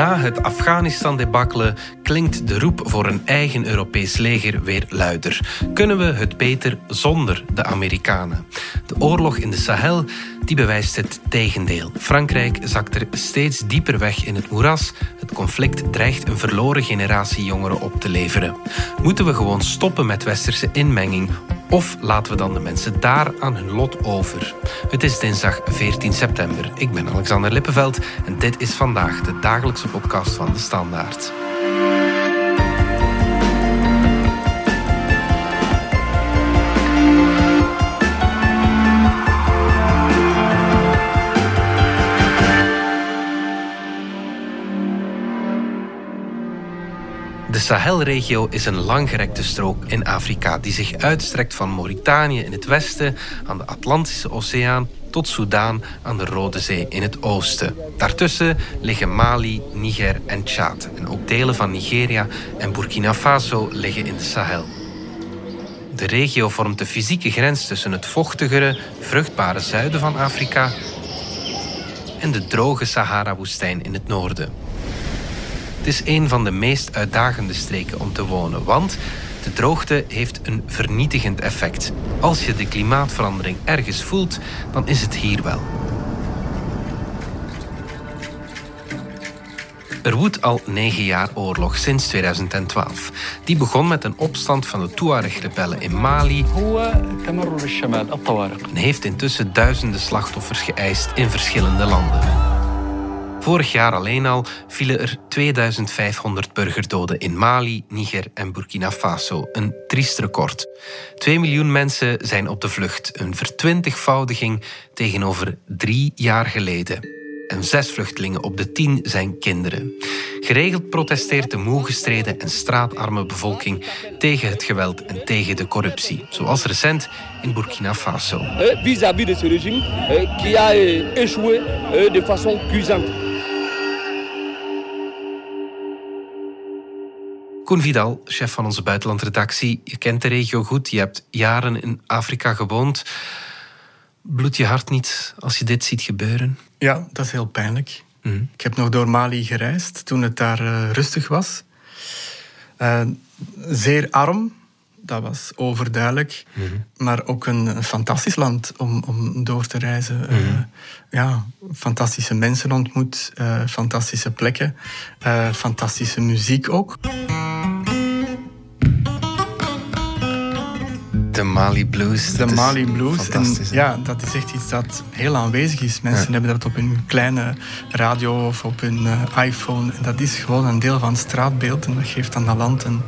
Na het Afghanistan-debakkelen klinkt de roep voor een eigen Europees leger weer luider. Kunnen we het beter zonder de Amerikanen? De oorlog in de Sahel die bewijst het tegendeel. Frankrijk zakt er steeds dieper weg in het moeras. Het conflict dreigt een verloren generatie jongeren op te leveren. Moeten we gewoon stoppen met westerse inmenging of laten we dan de mensen daar aan hun lot over? Het is dinsdag 14 september. Ik ben Alexander Lippenveld en dit is vandaag de dagelijkse podcast van de Standaard. Sahelregio is een langgerekte strook in Afrika die zich uitstrekt van Mauritanië in het westen aan de Atlantische Oceaan tot Soudaan aan de Rode Zee in het oosten. Daartussen liggen Mali, Niger en Tjaad. En ook delen van Nigeria en Burkina Faso liggen in de Sahel. De regio vormt de fysieke grens tussen het vochtigere, vruchtbare zuiden van Afrika en de droge Sahara-woestijn in het noorden. Het is een van de meest uitdagende streken om te wonen, want de droogte heeft een vernietigend effect. Als je de klimaatverandering ergens voelt, dan is het hier wel. Er woedt al negen jaar oorlog sinds 2012. Die begon met een opstand van de Tuareg-rebellen in Mali en heeft intussen duizenden slachtoffers geëist in verschillende landen. Vorig jaar alleen al vielen er 2500 burgerdoden in Mali, Niger en Burkina Faso. Een triest record. 2 miljoen mensen zijn op de vlucht. Een vertwintigvoudiging tegenover drie jaar geleden en zes vluchtelingen op de tien zijn kinderen. Geregeld protesteert de moe gestreden en straatarme bevolking tegen het geweld en tegen de corruptie, zoals recent in Burkina Faso. Eh, vis-à-vis de ce régime eh, qui a eh, échoué de façon cuisante. Koen Vidal, chef van onze buitenlandredactie. Je kent de regio goed, je hebt jaren in Afrika gewoond. Bloedt je hart niet als je dit ziet gebeuren? Ja, dat is heel pijnlijk. Mhm. Ik heb nog door Mali gereisd toen het daar uh, rustig was. Uh, zeer arm, dat was overduidelijk. Mm Maar ook een, fantastisch land om, om door te reizen. Mm uh, ja, fantastische mensen ontmoet, fantastische plekken, fantastische muziek ook. De Mali Blues. De Mali Blues. En ja, dat is echt iets dat heel aanwezig is. Mensen hebben dat op hun kleine radio of op hun uh, iPhone. En dat is gewoon een deel van het straatbeeld. En dat geeft aan dat land een,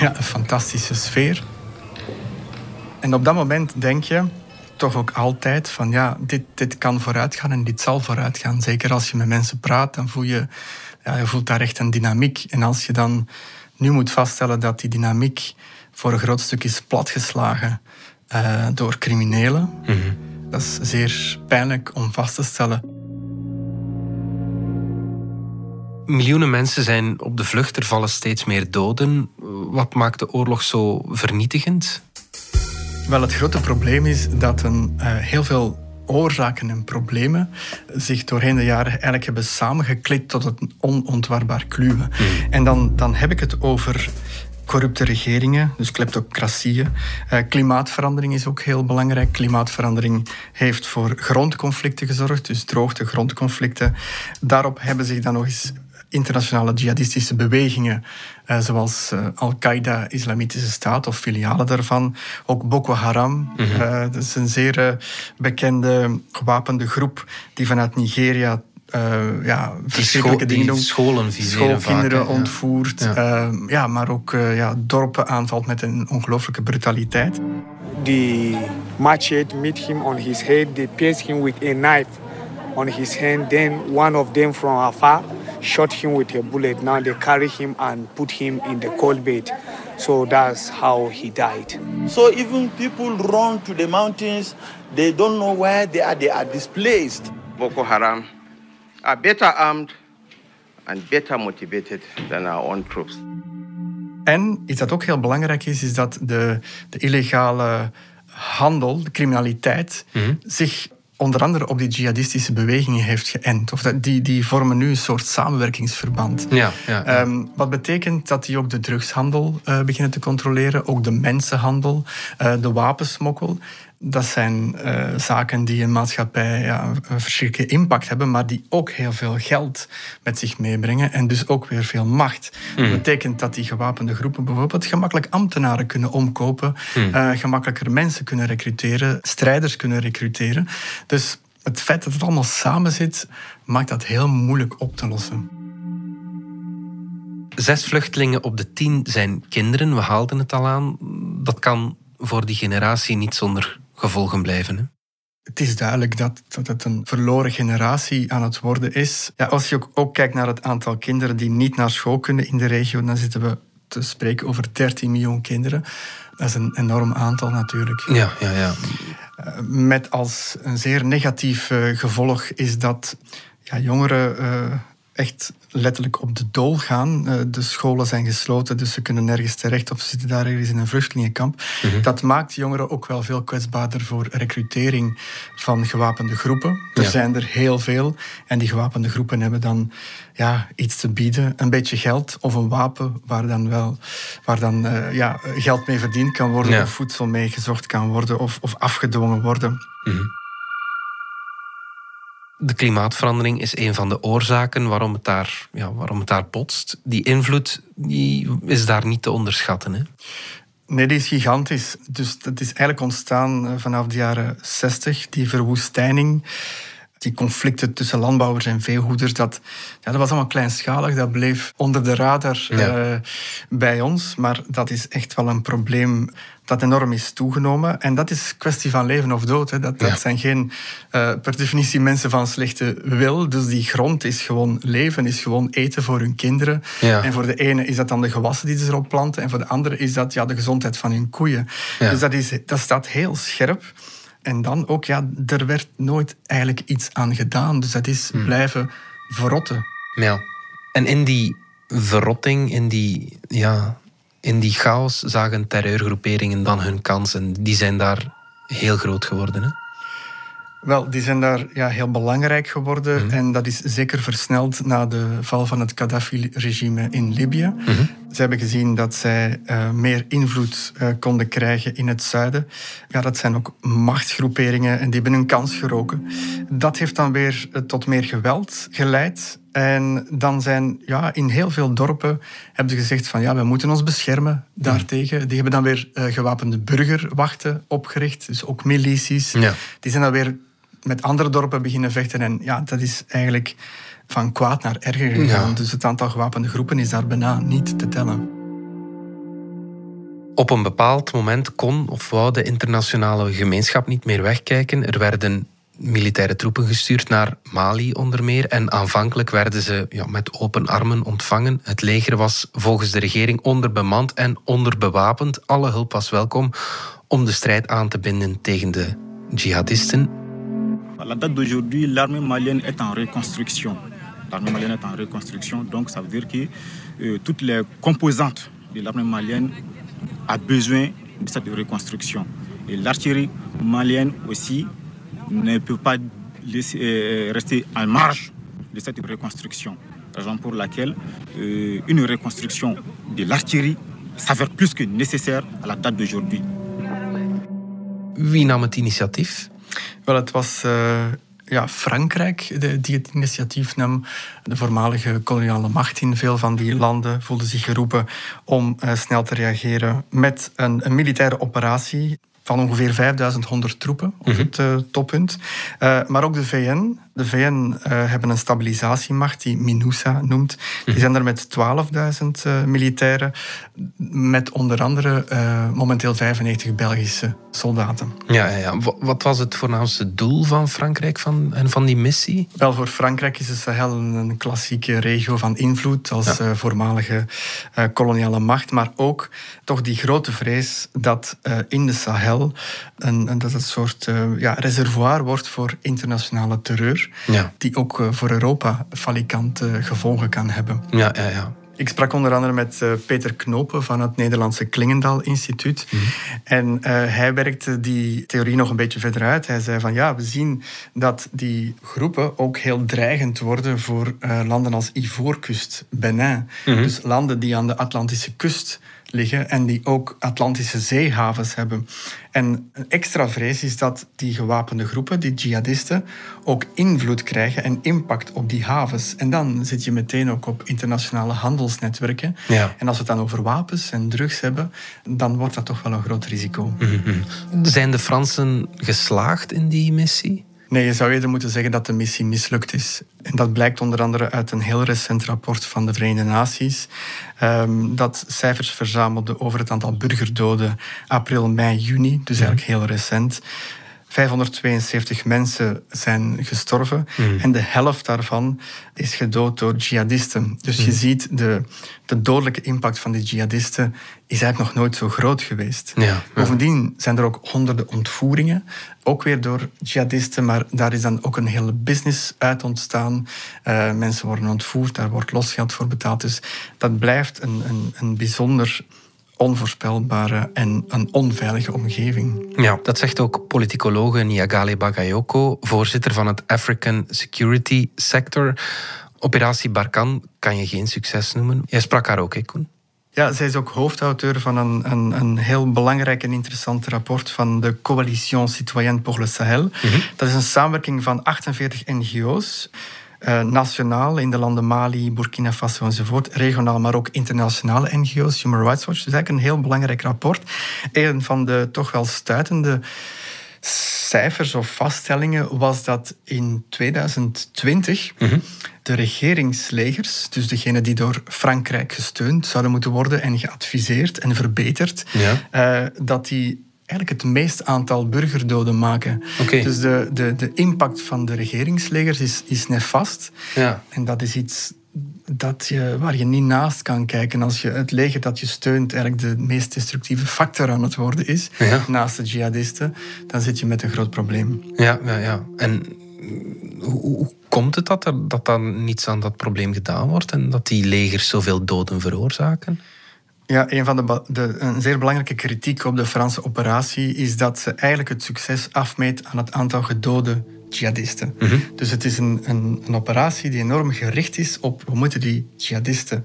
ja, een fantastische sfeer. En op dat moment denk je toch ook altijd van ja, dit, dit kan vooruitgaan en dit zal vooruitgaan. Zeker als je met mensen praat, dan voel je, ja, je voelt daar echt een dynamiek. En als je dan nu moet vaststellen dat die dynamiek voor een groot stuk is platgeslagen uh, door criminelen. Mm -hmm. Dat is zeer pijnlijk om vast te stellen. Miljoenen mensen zijn op de vlucht, er vallen steeds meer doden. Wat maakt de oorlog zo vernietigend? Wel, het grote probleem is dat een, uh, heel veel oorzaken en problemen zich doorheen de jaren eigenlijk hebben samengeklikt tot een onontwarbaar kluwen. Mm. En dan, dan heb ik het over corrupte regeringen, dus kleptocratieën. Uh, klimaatverandering is ook heel belangrijk. Klimaatverandering heeft voor grondconflicten gezorgd, dus droogte, grondconflicten. Daarop hebben zich dan nog eens internationale jihadistische bewegingen, uh, zoals uh, Al-Qaeda, Islamitische Staat of filialen daarvan. Ook Boko Haram, mm -hmm. dat is een zeer bekende gewapende groep die vanuit Nigeria uh, ja, verschillende dingen doen. Scholen Schoolkinderen ontvoerd. Ja. Uh, ja. maar ook uh, ja, dorpen aanvalt met een ongelooflijke brutaliteit. The machete meet him on his head. They pierce him with a knife on his hand. Then one of them from afar shot him with a bullet. Now they carry him and put him in the cold bed. So that's how he died. So even people run to the mountains, they don't know where they are. They are displaced. Boko Haram are better armed and better motivated than our own troops. En iets dat ook heel belangrijk is, is dat de, de illegale handel, de criminaliteit, mm -hmm. zich onder andere op die jihadistische bewegingen heeft geënt. Of dat, die, die vormen nu een soort samenwerkingsverband. Ja, ja, ja. Ehm, wat betekent dat die ook de drugshandel uh, beginnen te controleren, ook de mensenhandel, uh, de wapensmokkel. Dat zijn uh, zaken die een maatschappij ja, een verschrikkelijke impact hebben, maar die ook heel veel geld met zich meebrengen en dus ook weer veel macht. Mm. Dat betekent dat die gewapende groepen bijvoorbeeld gemakkelijk ambtenaren kunnen omkopen, mm. uh, gemakkelijker mensen kunnen recruteren, strijders kunnen recruteren. Dus het feit dat het allemaal samen zit, maakt dat heel moeilijk op te lossen. Zes vluchtelingen op de tien zijn kinderen, we haalden het al aan. Dat kan voor die generatie niet zonder gevolgen blijven. Hè? Het is duidelijk dat, dat het een verloren generatie aan het worden is. Ja, als je ook, ook kijkt naar het aantal kinderen die niet naar school kunnen in de regio, dan zitten we te spreken over 13 miljoen kinderen. Dat is een enorm aantal natuurlijk. Ja, ja, ja. Eh, met als een zeer negatief eh, gevolg is dat ja, jongeren uh, echt letterlijk op de dool gaan. Eh, de scholen zijn gesloten, dus ze kunnen nergens terecht of ze zitten daar ergens in een vluchtelingenkamp. Mhm. Dat maakt jongeren ook wel veel kwetsbaarder voor recrutering van gewapende groepen. Er zijn er heel veel en die gewapende groepen hebben dan ja, iets te bieden. Een beetje geld of een wapen waar dan, wel, waar dan uh, ja, geld mee verdiend kan worden of voedsel mee gezocht kan worden of, of afgedwongen worden. Mhm. De klimaatverandering is een van de oorzaken waarom het daar, ja, waarom het daar botst. Die invloed die is daar niet te onderschatten. Hè? Nee, die is gigantisch. Dus dat is eigenlijk ontstaan eh, vanaf de jaren 60, die verwoestijning die conflicten tussen landbouwers en veehoeders, dat, ja, dat was allemaal kleinschalig. Dat bleef onder de radar eh, bij ons. Maar dat is echt wel een probleem dat enorm is toegenomen. En dat is kwestie van leven of dood. Hè. Dat, dat zijn geen, uh, per definitie, mensen van slechte wil. Dus die grond is gewoon leven, is gewoon eten voor hun kinderen. En voor de ene is dat dan de gewassen die ze erop planten. En voor de andere is dat ja, de gezondheid van hun koeien. Dus dat, is, dat staat heel scherp. En dan ook, ja, er werd nooit eigenlijk iets aan gedaan. Dus dat is hmm. blijven verrotten. Ja. En in die verrotting, in die, ja, in die chaos, zagen terreurgroeperingen dan hun kansen. Die zijn daar heel groot geworden. Hè? Wel, die zijn daar ja, heel belangrijk geworden. Mhm. En dat is zeker versneld na de val van het Gaddafi-regime in Libië. Mm Ze hebben gezien dat zij uh, meer invloed uh, konden krijgen in het zuiden. Ja, dat zijn ook machtsgroeperingen en die hebben hun kans geroken. Dat heeft dan weer uh, tot meer geweld geleid. En dan zijn ja, in heel veel dorpen hebben ze gezegd van ja, we moeten ons beschermen daartegen. Die hebben dan weer gewapende burgerwachten opgericht, dus ook milities. Ja. Die zijn dan weer met andere dorpen beginnen vechten. En ja, dat is eigenlijk van kwaad naar erger gegaan. Dus het aantal gewapende groepen is daar bijna niet te tellen. Op een bepaald moment kon of wou de internationale gemeenschap niet meer wegkijken. Er werden militaire troepen gestuurd naar Mali onder meer. En aanvankelijk werden ze ja, met open armen ontvangen. Het leger was volgens de regering onderbemand en onderbewapend. Alle hulp was welkom om de strijd aan te binden tegen de jihadisten. À la date d'aujourd'hui, l'armée malienne est en reconstruction. L'armée malienne est en reconstruction, donc ça veut dire que euh, toutes les composantes de l'armée malienne a besoin de cette reconstruction. Et l'artillerie malienne aussi ne peut pas euh, rester en marge de cette reconstruction. Raison pour laquelle euh, une reconstruction de l'artillerie s'avère plus que nécessaire à la date d'aujourd'hui. Wie nam het initiatief? Uh, ja, Frankrijk die het initiatief nam. De voormalige koloniale macht in veel van die landen voelde zich geroepen om uh, snel te reageren met een, een militaire operatie van ongeveer 5100 troepen op mhm. het uh, toppunt. Uh, maar ook de VN. De VN uh, hebben een stabilisatiemacht die MINUSA noemt. Die mhm. zijn er met 12.000 militairen, met onder andere momenteel 95 Belgische soldaten. Ja, ja, ja, Wat was het voornaamste doel van Frankrijk van, en van die missie? Wel, voor Frankrijk is de Sahel een klassieke regio van invloed als ja. voormalige koloniale macht, maar ook toch die grote vrees dat in de Sahel en, en dat het een soort ja, reservoir wordt voor internationale terreur, ja. die ook uh, voor Europa falikante gevolgen kan hebben. Ja, ja, ja. Ik sprak onder andere met uh, Peter Knopen van het Nederlandse Klingendaal Instituut. Mm. En uh, hij werkte die theorie nog een beetje verder uit. Hij zei van ja, we zien dat die groepen ook heel dreigend worden voor uh, landen als Ivoorkust, Benin. Mm -hmm. Dus landen die aan de Atlantische kust liggen en die ook Atlantische zeehavens hebben. En een extra vrees is dat die gewapende groepen, die jihadisten, ook invloed krijgen en impact op die havens. En dan zit je meteen ook op internationale handelsnetwerken. Ja. En als we het dan over wapens en drugs hebben, dan wordt dat toch wel een groot risico. Mm -hmm. Zijn de Fransen geslaagd in die missie? Nee, je zou eerder moeten zeggen dat de missie mislukt is. En dat blijkt onder andere uit een heel recent rapport van de Verenigde Naties, um, dat cijfers verzamelde over het aantal burgerdoden april, mei, juni, dus eigenlijk heel recent. 572 mensen zijn gestorven mm. en de helft daarvan is gedood door jihadisten. Dus mm. je ziet de, de dodelijke impact van die jihadisten is eigenlijk nog nooit zo groot geweest. Ja, Bovendien zijn er ook honderden ontvoeringen, ook weer door jihadisten, maar daar is dan ook een hele business uit ontstaan. Uh, mensen worden ontvoerd, daar wordt losgeld voor betaald. Dus dat blijft een, een, een bijzonder onvoorspelbare en een onveilige omgeving. Ja, dat zegt ook politicologe Niagale Bagayoko, voorzitter van het African Security Sector. Operatie Barkan kan je geen succes noemen. Jij sprak haar ook, hè, Koen? Ja, zij is ook hoofdauteur van een, een, een, heel belangrijk en interessant rapport van de Coalition Citoyenne pour le Sahel. Mm -hmm. Dat is een samenwerking van 48 NGO's. Uh, nationaal in de landen Mali, Burkina Faso enzovoort. Regionaal, maar ook internationale NGO's, Human Rights Watch. Dus eigenlijk een heel belangrijk rapport. Een van de toch wel stuitende cijfers of vaststellingen was dat in 2020 mm -hmm. de regeringslegers, dus degenen die door Frankrijk gesteund zouden moeten worden en geadviseerd en verbeterd, ja. uh, dat die eigenlijk het meest aantal burgerdoden maken. Okay. Dus de, de, de impact van de regeringslegers is, is nefast. Ja. En dat is iets dat je, waar je niet naast kan kijken. Als je het leger dat je steunt eigenlijk de meest destructieve factor aan het worden is, ja. naast de jihadisten, dan zit je met een groot probleem. Ja, ja, ja. En hoe, hoe komt het dat er dat dan niets aan dat probleem gedaan wordt en dat die legers zoveel doden veroorzaken? Ja, een van de, de, een zeer belangrijke kritiek op de Franse operatie is dat ze eigenlijk het succes afmeet aan het aantal gedode jihadisten. Mm -hmm. Dus het is een, een, een, operatie die enorm gericht is op we moeten die jihadisten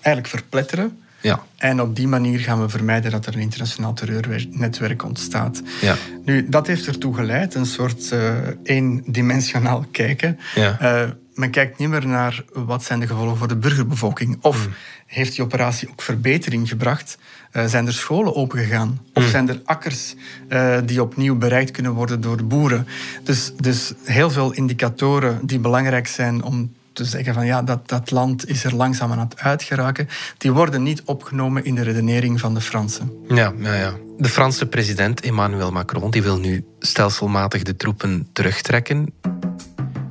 eigenlijk verpletteren. Ja. En op die manier gaan we vermijden dat er een internationaal terreurnetwerk ontstaat. Ja. Nu, dat heeft ertoe geleid, een soort uh, eendimensionaal kijken. Ja. Uh, men kijkt niet meer naar wat zijn de gevolgen voor de burgerbevolking. Of mm. Heeft die operatie ook verbetering gebracht? Uh, zijn er scholen opengegaan? Of mm. zijn er akkers uh, die opnieuw bereikt kunnen worden door boeren? Dus, dus heel veel indicatoren die belangrijk zijn om te zeggen van ja, dat, dat land is er langzaam aan het uitgeraken, die worden niet opgenomen in de redenering van de Fransen. Ja, ja, ja. De Franse president Emmanuel Macron die wil nu stelselmatig de troepen terugtrekken.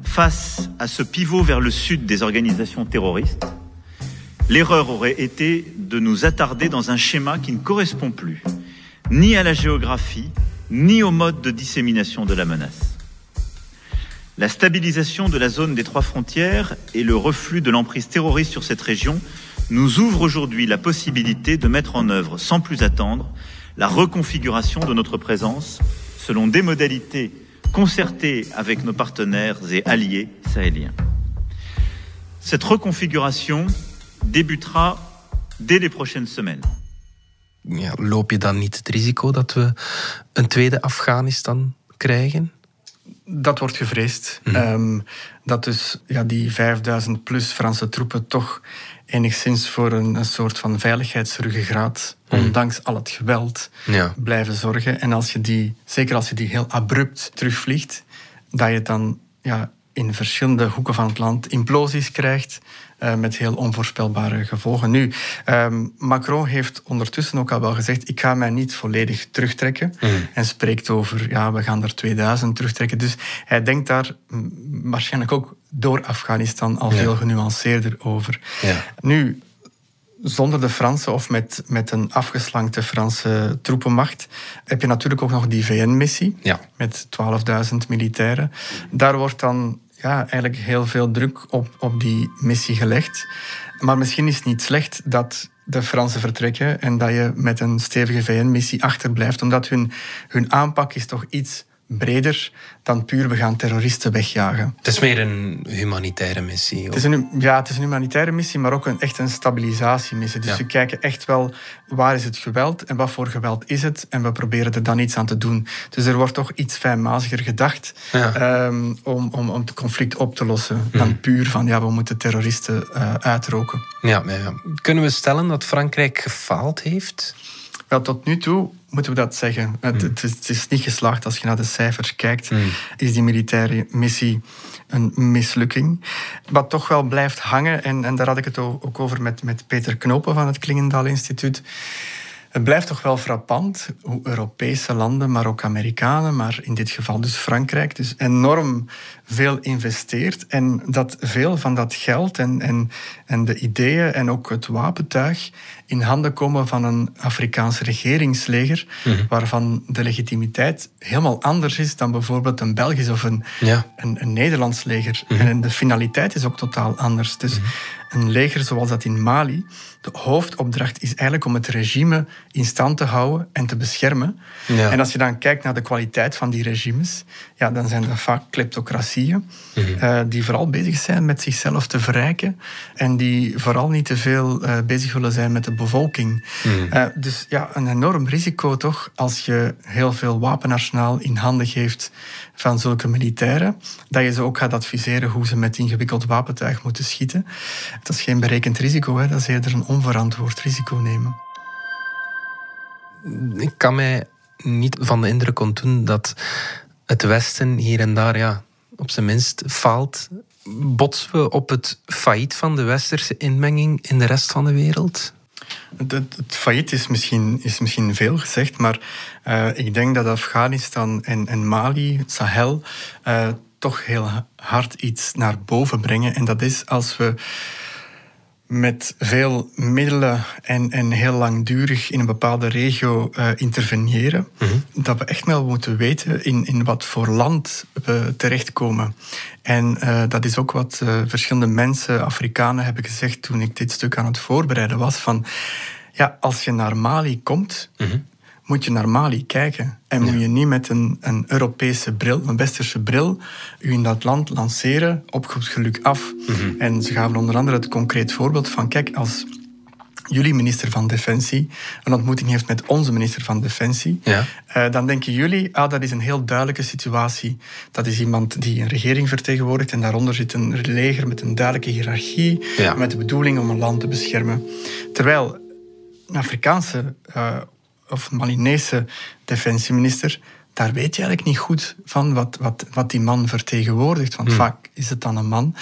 Face à ce pivot vers le sud des organisations terroristes, l'erreur aurait été de nous attarder dans un schéma qui ne correspond plus ni à la géographie, ni au mode de dissémination de la menace. La stabilisation de la zone des trois frontières et le reflux de l'emprise terroriste sur cette région nous ouvrent aujourd'hui la possibilité de mettre en œuvre, sans plus attendre, la reconfiguration de notre présence selon des modalités concertées avec nos partenaires et alliés sahéliens. Cette reconfiguration débutera dès les prochaines semaines. Ja, loop je dan niet het risico dat we een tweede Afghanistan krijgen? Dat wordt gevreesd. Mm. Um, dat dus ja, die 5000 plus Franse troepen toch enigszins voor een, een soort van veiligheidsruggengraat, mm. ondanks al het geweld, ja. blijven zorgen. En als je die, zeker als je die heel abrupt terugvliegt, dat je dan ja, in verschillende hoeken van het land implosies krijgt. Uh, met heel onvoorspelbare gevolgen. Nu, um, Macron heeft ondertussen ook al wel gezegd: ik ga mij niet volledig terugtrekken. Mm. En spreekt over: ja, we gaan er 2000 terugtrekken. Dus hij denkt daar waarschijnlijk ook door Afghanistan al ja. veel genuanceerder over. Ja. Nu, zonder de Fransen of met, met een afgeslankte Franse troepenmacht heb je natuurlijk ook nog die VN-missie ja. met 12.000 militairen. Daar wordt dan ja, eigenlijk heel veel druk op, op die missie gelegd. Maar misschien is het niet slecht dat de Fransen vertrekken en dat je met een stevige VN-missie achterblijft, omdat hun, hun aanpak is toch iets breder dan puur we gaan terroristen wegjagen. Het is meer een humanitaire missie. Het is een, ja, het is een humanitaire missie, maar ook een, echt een stabilisatiemissie. Dus we kijken echt wel waar is het geweld en wat voor geweld is het en we proberen er dan iets aan te doen. Dus er wordt toch iets fijnmaziger gedacht ehm, om, om, om het conflict op te lossen dan mhm. puur van ja, we moeten terroristen uh, uitroken. Ja, ja, kunnen we stellen dat Frankrijk gefaald heeft? Wel, tot nu toe moeten we dat zeggen. Het, hmm. het, is, niet geslaagd als je naar de cijfers kijkt. Hmm. Is die militaire missie een mislukking? Wat toch wel blijft hangen, en, en daar had ik het ook over met, met Peter Knopen van het Klingendaal Instituut. Het blijft toch wel frappant hoe Europese landen, maar ook Amerikanen, maar in dit geval dus Frankrijk, dus enorm veel investeert. En dat veel van dat geld en, en, en de ideeën en ook het wapentuig in handen komen van een Afrikaans regeringsleger, mhm. waarvan de legitimiteit helemaal anders is dan bijvoorbeeld een Belgisch of een, ja. een, een, Nederlands leger. Mhm. En de finaliteit is ook totaal anders. Dus mhm. Een leger zoals dat in Mali, de hoofdopdracht is eigenlijk om het regime in stand te houden en te beschermen. Ja. En als je dan kijkt naar de kwaliteit van die regimes, ja, dan zijn dat vaak kleptocratieën mm die vooral bezig zijn met zichzelf te verrijken en die vooral niet te veel uh, bezig willen zijn met de bevolking. Mhm. Eh, dus ja, een enorm risico toch als je heel veel wapenarsenaal in handen geeft van zulke militairen, dat je ze ook gaat adviseren hoe ze met ingewikkeld wapentuig moeten schieten. Dat is geen berekend risico, hè. dat is eerder een onverantwoord risico nemen. Ik kan mij niet van de indruk ontdoen dat het Westen hier en daar ja, op zijn minst faalt. Botsen we op het failliet van de westerse inmenging in de rest van de wereld? Het, het, failliet is misschien, is misschien veel gezegd, maar uh, ik denk dat Afghanistan en, en Mali, Sahel, uh, toch heel hard iets naar boven brengen. En dat is als we met veel middelen en, en heel langdurig in een bepaalde regio uh, interveneren, mm dat we echt wel moeten weten in, in wat voor land we terechtkomen. En uh, dat is ook wat uh, verschillende mensen, Afrikanen, hebben gezegd toen ik dit stuk aan het voorbereiden was. Van ja, als je naar Mali komt, mhm moet je naar Mali kijken. En moet je niet met een, een Europese bril, een westerse bril, u in dat land lanceren op goed geluk af. Mhm. En ze gaven onder andere het concreet voorbeeld van, kijk, als jullie minister van Defensie een ontmoeting heeft met onze minister van Defensie, ja. uh, dan denken jullie, ah, dat is een heel duidelijke situatie. Dat is iemand die een regering vertegenwoordigt en daaronder zit een leger met een duidelijke hiërarchie, met de bedoeling om een land te beschermen. Terwijl een Afrikaanse uh, of Malinese defensieminister, daar weet je eigenlijk niet goed van wat, wat, wat die man vertegenwoordigt. Want hmm. vaak is het dan een man.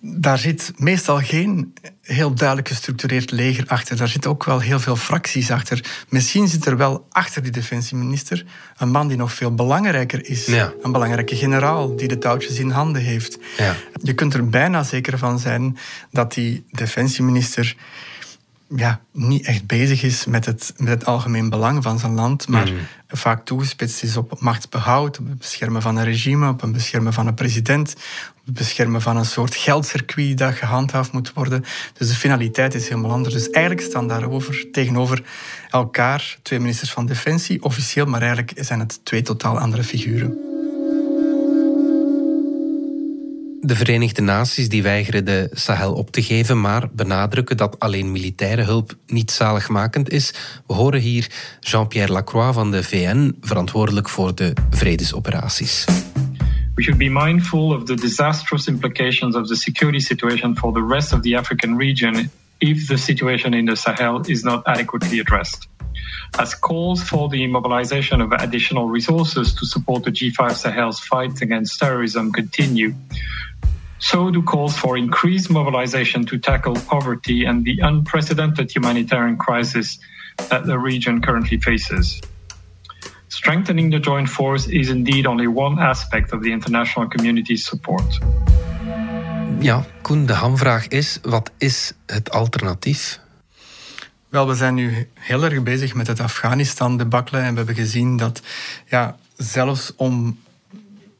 Daar zit meestal geen heel duidelijk gestructureerd leger achter. Daar zitten ook wel heel veel fracties achter. Misschien zit er wel achter die defensieminister een man die nog veel belangrijker is. Een belangrijke generaal die de touwtjes in handen heeft. Ja. Je kunt er bijna zeker van zijn dat die defensieminister ja, niet echt bezig is met het, met het algemeen belang van zijn land, maar mm. vaak toegespitst is op machtsbehoud, op het beschermen van een regime, op het beschermen van een president, op het beschermen van een soort geldcircuit dat gehandhaafd moet worden. Dus de finaliteit is helemaal anders. Dus eigenlijk staan daarover tegenover elkaar twee ministers van Defensie, officieel, maar eigenlijk zijn het twee totaal andere figuren. De Verenigde Naties die weigeren de Sahel op te geven, maar benadrukken dat alleen militaire hulp niet zaligmakend is. We horen hier Jean-Pierre Lacroix van de VN, verantwoordelijk voor de vredesoperaties. We should be mindful of the disastrous implications of the security situation for the rest of the African region if the situation in the Sahel is not adequately addressed. As calls for the mobilization of additional resources to support the G5 Sahel's fight against terrorism continue, So do calls for increased mobilization to tackle poverty and the unprecedented humanitarian crisis that the region currently faces. Strengthening the joint force is indeed only one aspect of the international community's support. Ja, Koen, de hamvraag is: wat is het alternatief? Wel, we zijn nu heel erg bezig met het Afghanistan-debakkelen en we hebben gezien dat ja, zelfs om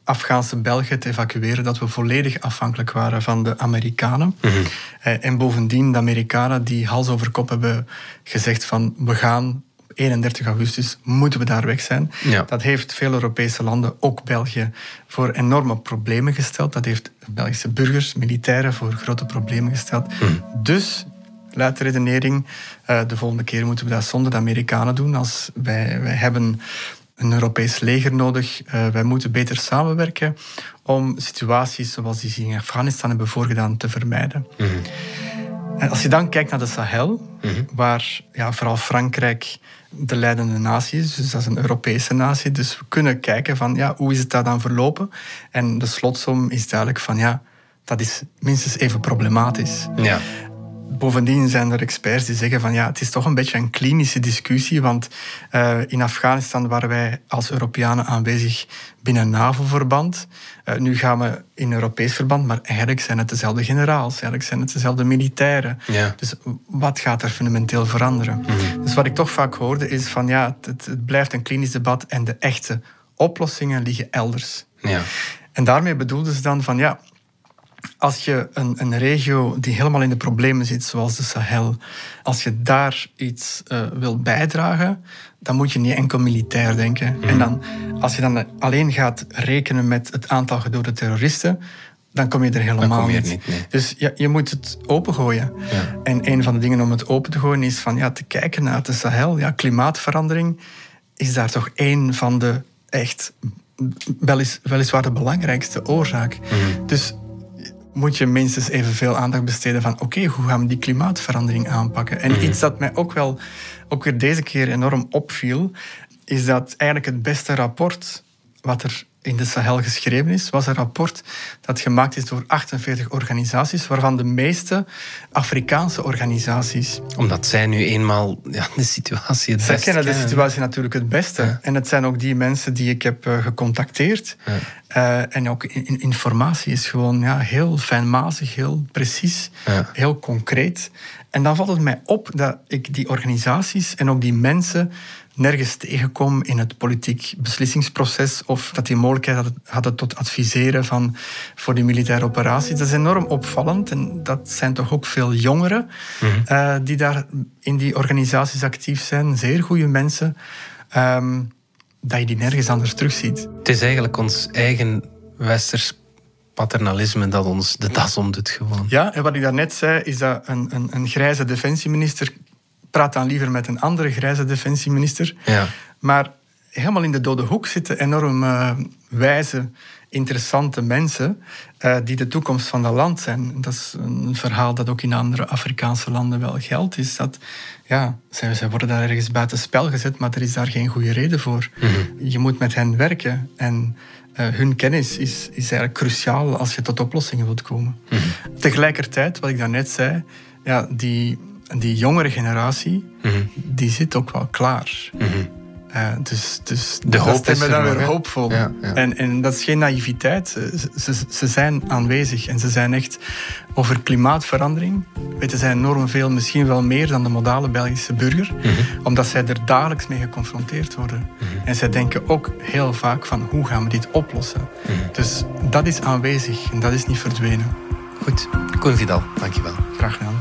Afghaanse Belgen te evacueren, dat we volledig afhankelijk waren van de Amerikanen. Mhm. Eh, en bovendien de Amerikanen die hals over kop hebben gezegd van we gaan 31 augustus moeten we daar weg zijn. Ja. Dat heeft veel Europese landen, ook België, voor enorme problemen gesteld. Dat heeft Belgische burgers, militairen voor grote problemen gesteld. Dus, luidt de redenering, eh, de volgende keer moeten we dat zonder de Amerikanen doen. Als wij, wij hebben een Europees leger nodig. Eh, wij moeten beter samenwerken om situaties zoals die ze in Afghanistan hebben voorgedaan te vermijden. En als je dan kijkt naar de Sahel, waar ja, vooral Frankrijk de leidende natie is, dus dat is een Europese natie, dus we kunnen kijken van ja, hoe is het daar dan verlopen? En de slotsom is duidelijk van ja, dat is minstens even problematisch. Ja. Bovendien zijn er experts die zeggen van ja, het is toch een beetje een klinische discussie, want eh, in Afghanistan waren wij als Europeanen aanwezig binnen NAVO-verband. Eh, nu gaan we in Europees verband, maar eigenlijk zijn het dezelfde generaals, eigenlijk zijn het dezelfde militairen. Ja. Dus wat gaat er fundamenteel veranderen? Dus wat ik toch vaak hoorde is van ja, het, het blijft een klinisch debat en de echte oplossingen liggen elders. Ja. En daarmee bedoelden ze dan van ja, als je een, een regio die helemaal in de problemen zit, zoals de Sahel, als je daar iets eh, wil bijdragen, dan moet je niet enkel militair denken. En dan, als je dan alleen gaat rekenen met het aantal gedode terroristen, dan kom je er helemaal kom je er niet. niet, nee. Dus ja, je moet het opengooien. Ja. En een van de dingen om het open te gooien is van ja, te kijken naar de Sahel. Ja, klimaatverandering is daar toch één van de echt welis, weliswaar de belangrijkste oorzaak. Mhm. Dus moet je minstens evenveel aandacht besteden van oké, hoe gaan we die klimaatverandering aanpakken? En iets dat mij ook wel ook weer deze keer enorm opviel, is dat eigenlijk het beste rapport wat er in de Sahel geschreven is, was een rapport dat gemaakt is door 48 organisaties, waarvan de meeste Afrikaanse organisaties. Omdat zij nu eenmaal ja, de situatie het Zij best kennen de kennen. situatie natuurlijk het beste. En het zijn ook die mensen die ik heb eh, gecontacteerd. Eh, en ook in- in- informatie is gewoon ja, heel fijnmazig, heel precies, Ja. heel concreet. En dan valt het mij op dat ik die organisaties en ook die mensen nergens tegenkom in het politiek beslissingsproces of dat die mogelijkheid hadden, tot adviseren van, voor die militaire operaties. Dat is enorm opvallend en dat zijn toch ook veel jongeren eh, die daar in die organisaties actief zijn. Zeer goede mensen. ehm, dat je die nergens anders terugziet. Het is eigenlijk ons eigen westers paternalisme dat ons de das omdoet gewoon. Ja, en wat ik daarnet zei, is dat een, een, een grijze defensieminister praat dan liever met een andere grijze defensieminister. Ja. Maar helemaal in de dode hoek zitten enorm eh, wijze, interessante mensen eh, die de toekomst van dat land zijn. Dat is een verhaal dat ook in andere Afrikaanse landen wel geldt. Is dat, ja, zij, zij worden daar ergens buiten spel gezet, maar er is daar geen goede reden voor. Je moet met hen werken en eh, hun kennis is, is eigenlijk cruciaal als je tot oplossingen wilt komen. Tegelijkertijd, wat ik daarnet zei, ja, die, die jongere generatie, die zit ook wel klaar. Eh, dus, dus De hoop is me er dan weer hoopvol. Ja, ja. En, en dat is geen naïviteit. Ze, ze, ze zijn aanwezig en ze zijn echt over klimaatverandering. Weten zij enorm veel, misschien wel meer dan de modale Belgische burger, Mhm. omdat zij er dagelijks mee geconfronteerd worden. En zij denken ook heel vaak van hoe gaan we dit oplossen. Mhm. Dus dat is aanwezig en dat is niet verdwenen. Goed, Koen Vidal, dankjewel. Graag gedaan.